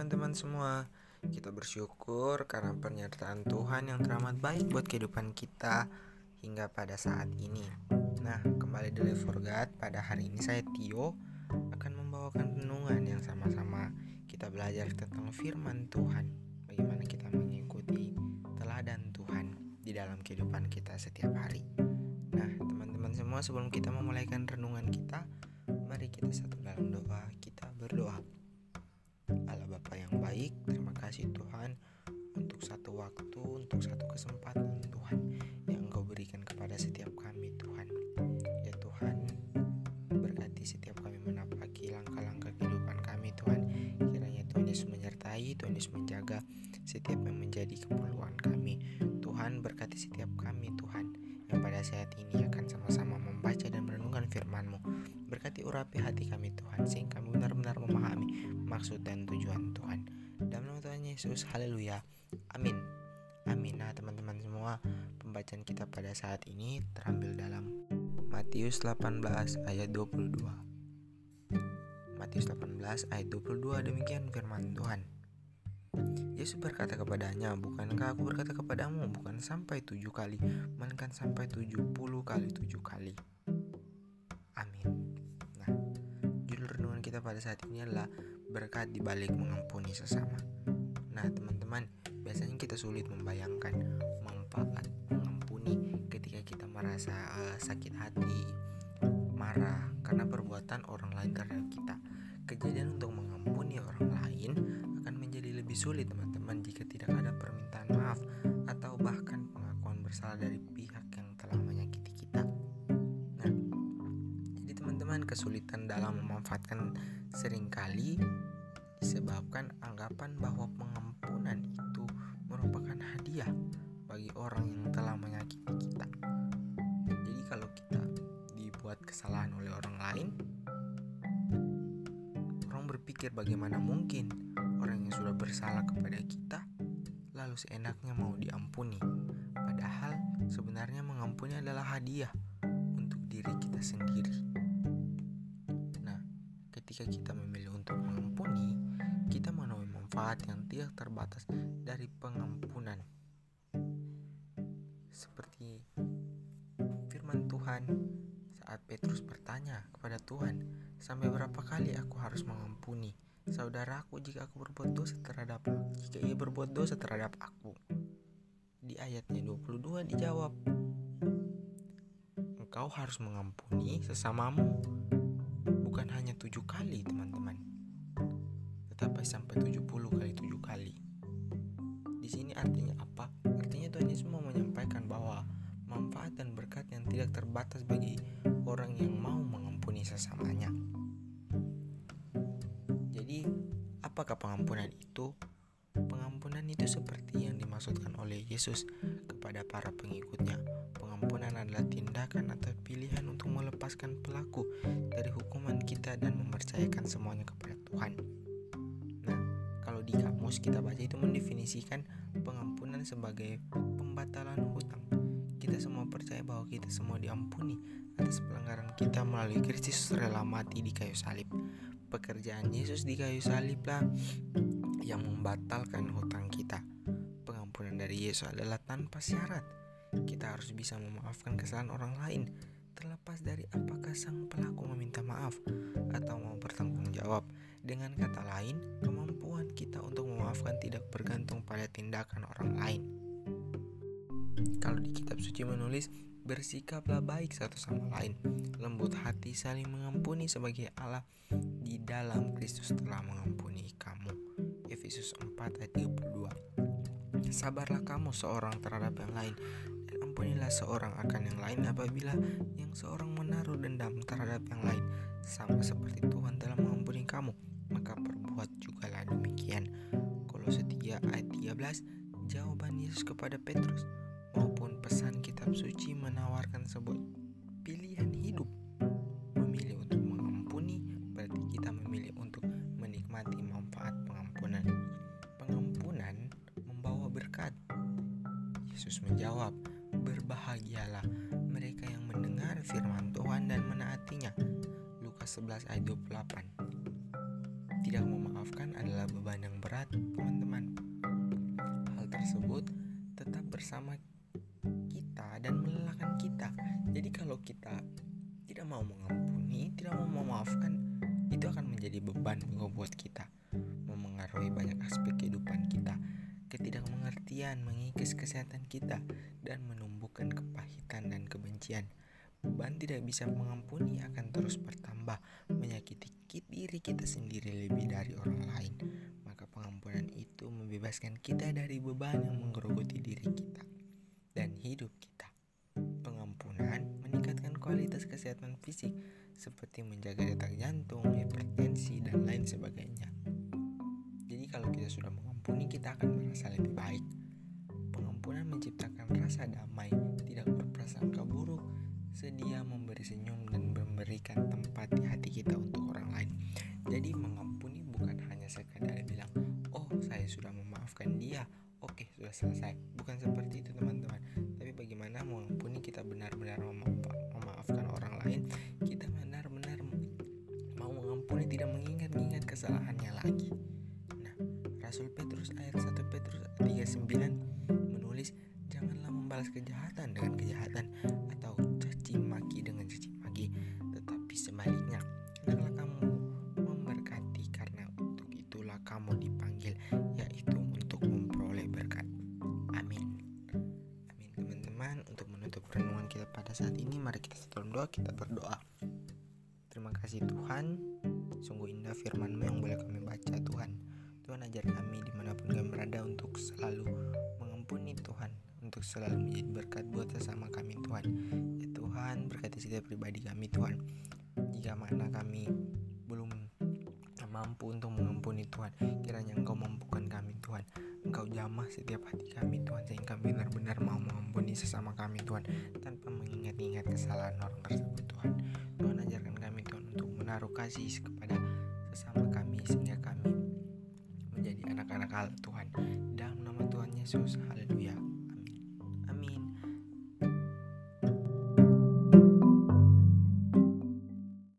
teman-teman semua. Kita bersyukur karena penyertaan Tuhan yang teramat baik buat kehidupan kita hingga pada saat ini. Nah kembali dari Forgat pada hari ini saya Tio akan membawakan renungan yang sama-sama kita belajar tentang firman Tuhan. Bagaimana kita mengikuti teladan Tuhan di dalam kehidupan kita setiap hari. Nah teman-teman semua sebelum kita memulaikan renungan kita Mari kita satu dalam doa satu waktu, untuk satu kesempatan Tuhan yang Engkau berikan kepada setiap kami Tuhan. Ya Tuhan, berkati setiap kami menapaki langkah-langkah kehidupan kami Tuhan. Kiranya Tuhan Yesus menyertai, Tuhan Yesus menjaga setiap yang menjadi keperluan kami. Tuhan berkati setiap kami Tuhan yang pada saat ini akan sama-sama membaca dan merenungkan firman-Mu. Berkati urapi hati kami Tuhan sehingga kami benar-benar memahami maksud dan tujuan Tuhan. Dalam nama Tuhan Yesus, haleluya. Amin. Amin. Nah, teman-teman semua, pembacaan kita pada saat ini terambil dalam Matius 18 ayat 22. Matius 18 ayat 22 demikian firman Tuhan. Yesus berkata kepadanya, Bukankah aku berkata kepadamu, bukan sampai tujuh kali, melainkan sampai tujuh puluh kali tujuh kali. Amin. Nah, judul renungan kita pada saat ini adalah berkat dibalik mengampuni sesama. Nah, teman-teman, biasanya kita sulit membayangkan manfaat mengampuni ketika kita merasa uh, sakit hati, marah karena perbuatan orang lain terhadap kita. Kejadian untuk mengampuni orang lain akan menjadi lebih sulit, teman-teman, jika tidak ada permintaan maaf atau bahkan pengakuan bersalah dari pihak yang telah menyakiti kita. Nah, jadi teman-teman, kesulitan dalam memanfaatkan sering kali disebabkan anggapan bahwa pengampunan orang yang telah menyakiti kita. Jadi kalau kita dibuat kesalahan oleh orang lain, orang berpikir bagaimana mungkin orang yang sudah bersalah kepada kita lalu seenaknya mau diampuni. Padahal sebenarnya mengampuni adalah hadiah untuk diri kita sendiri. Nah, ketika kita memilih untuk mengampuni, kita menemui manfaat yang tidak terbatas dari pengampunan. Firman Tuhan saat Petrus bertanya kepada Tuhan, "Sampai berapa kali aku harus mengampuni saudaraku jika aku berbuat dosa terhadap jika ia berbuat dosa terhadap aku?" Di ayatnya 22 dijawab, "Engkau harus mengampuni sesamamu bukan hanya tujuh kali, teman-teman." tetapi sampai 70 kali 7 kali. Di sini artinya apa? Tidak terbatas bagi orang yang mau mengampuni sesamanya. Jadi, apakah pengampunan itu? Pengampunan itu seperti yang dimaksudkan oleh Yesus kepada para pengikutnya. Pengampunan adalah tindakan atau pilihan untuk melepaskan pelaku dari hukuman kita dan mempercayakan semuanya kepada Tuhan di kamus kita baca itu mendefinisikan pengampunan sebagai pembatalan hutang. Kita semua percaya bahwa kita semua diampuni atas pelanggaran kita melalui Kristus rela mati di kayu salib. Pekerjaan Yesus di kayu salib lah yang membatalkan hutang kita. Pengampunan dari Yesus adalah tanpa syarat. Kita harus bisa memaafkan kesalahan orang lain terlepas dari apakah sang pelaku meminta maaf atau mau bertanggung jawab. Dengan kata lain, kemampuan kita untuk memaafkan tidak bergantung pada tindakan orang lain. Kalau di kitab suci menulis, bersikaplah baik satu sama lain, lembut hati saling mengampuni sebagai Allah di dalam Kristus telah mengampuni kamu. Efesus 4 ayat 32 Sabarlah kamu seorang terhadap yang lain Ampunilah seorang akan yang lain apabila yang seorang menaruh dendam terhadap yang lain. Sama seperti Tuhan telah mengampuni kamu maka perbuat jugalah demikian. Kolose 3 ayat 13 jawaban Yesus kepada Petrus maupun pesan kitab suci menawarkan sebuah pilihan hidup memilih untuk mengampuni berarti kita memilih untuk menikmati manfaat pengampunan pengampunan membawa berkat Yesus menjawab Berbahagialah mereka yang mendengar firman Tuhan dan menaatinya. Lukas 11 ayat 28 Tidak memaafkan adalah beban yang berat, teman-teman. Hal tersebut tetap bersama kita dan melelahkan kita. Jadi kalau kita tidak mau mengampuni, tidak mau memaafkan, itu akan menjadi beban buat kita, memengaruhi banyak aspek kehidupan kita, ketidakmengertian mengikis kesehatan kita, dan menumbuhkan kepahitan dan kebencian. Beban tidak bisa mengampuni akan terus bertambah, menyakiti diri kita sendiri lebih dari orang lain. Maka pengampunan itu membebaskan kita dari beban yang menggerogoti diri kita dan hidup kita. Kualitas kesehatan fisik seperti menjaga detak jantung, hipertensi, dan lain sebagainya. Jadi kalau kita sudah mengampuni, kita akan merasa lebih baik. Pengampunan menciptakan rasa damai, tidak berprasangka buruk, sedia memberi senyum dan memberikan tempat di hati kita untuk orang lain. Jadi mengampuni bukan hanya sekadar bilang, "Oh, saya sudah memaafkan dia." Oke, sudah selesai. Bukan seperti itu, teman-teman. Lagi. Nah, Rasul Petrus ayat 1 Petrus 39 menulis, "Janganlah membalas kejahatan dengan kejahatan atau caci maki dengan caci maki, tetapi sebaliknya, hendaklah kamu memberkati karena untuk itulah kamu dipanggil, yaitu untuk memperoleh berkat." Amin. Amin, teman-teman. Untuk menutup renungan kita pada saat ini, mari kita dalam doa, kita berdoa. Terima kasih Tuhan, sungguh indah firman-Mu yang boleh kami baca Tuhan. Tuhan ajar kami di mana pun kami berada untuk selalu mengampuni Tuhan, untuk selalu menjadi berkat buat sesama kami Tuhan. Ya Tuhan, berkati setiap pribadi kami Tuhan. Jika mana kami belum mampu untuk mengampuni Tuhan, kiranya Engkau mampukan kami Tuhan. Engkau jamah setiap hati kami Tuhan, sehingga kami benar-benar mau mengampuni sesama kami Tuhan, tanpa mengingat-ingat kesalahan orang tersebut Tuhan. Tuhan ajarkan kami Tuhan untuk menaruh kasih sesama kami, sehingga kami menjadi anak-anak Tuhan. Dalam nama Tuhan Yesus, haleluya.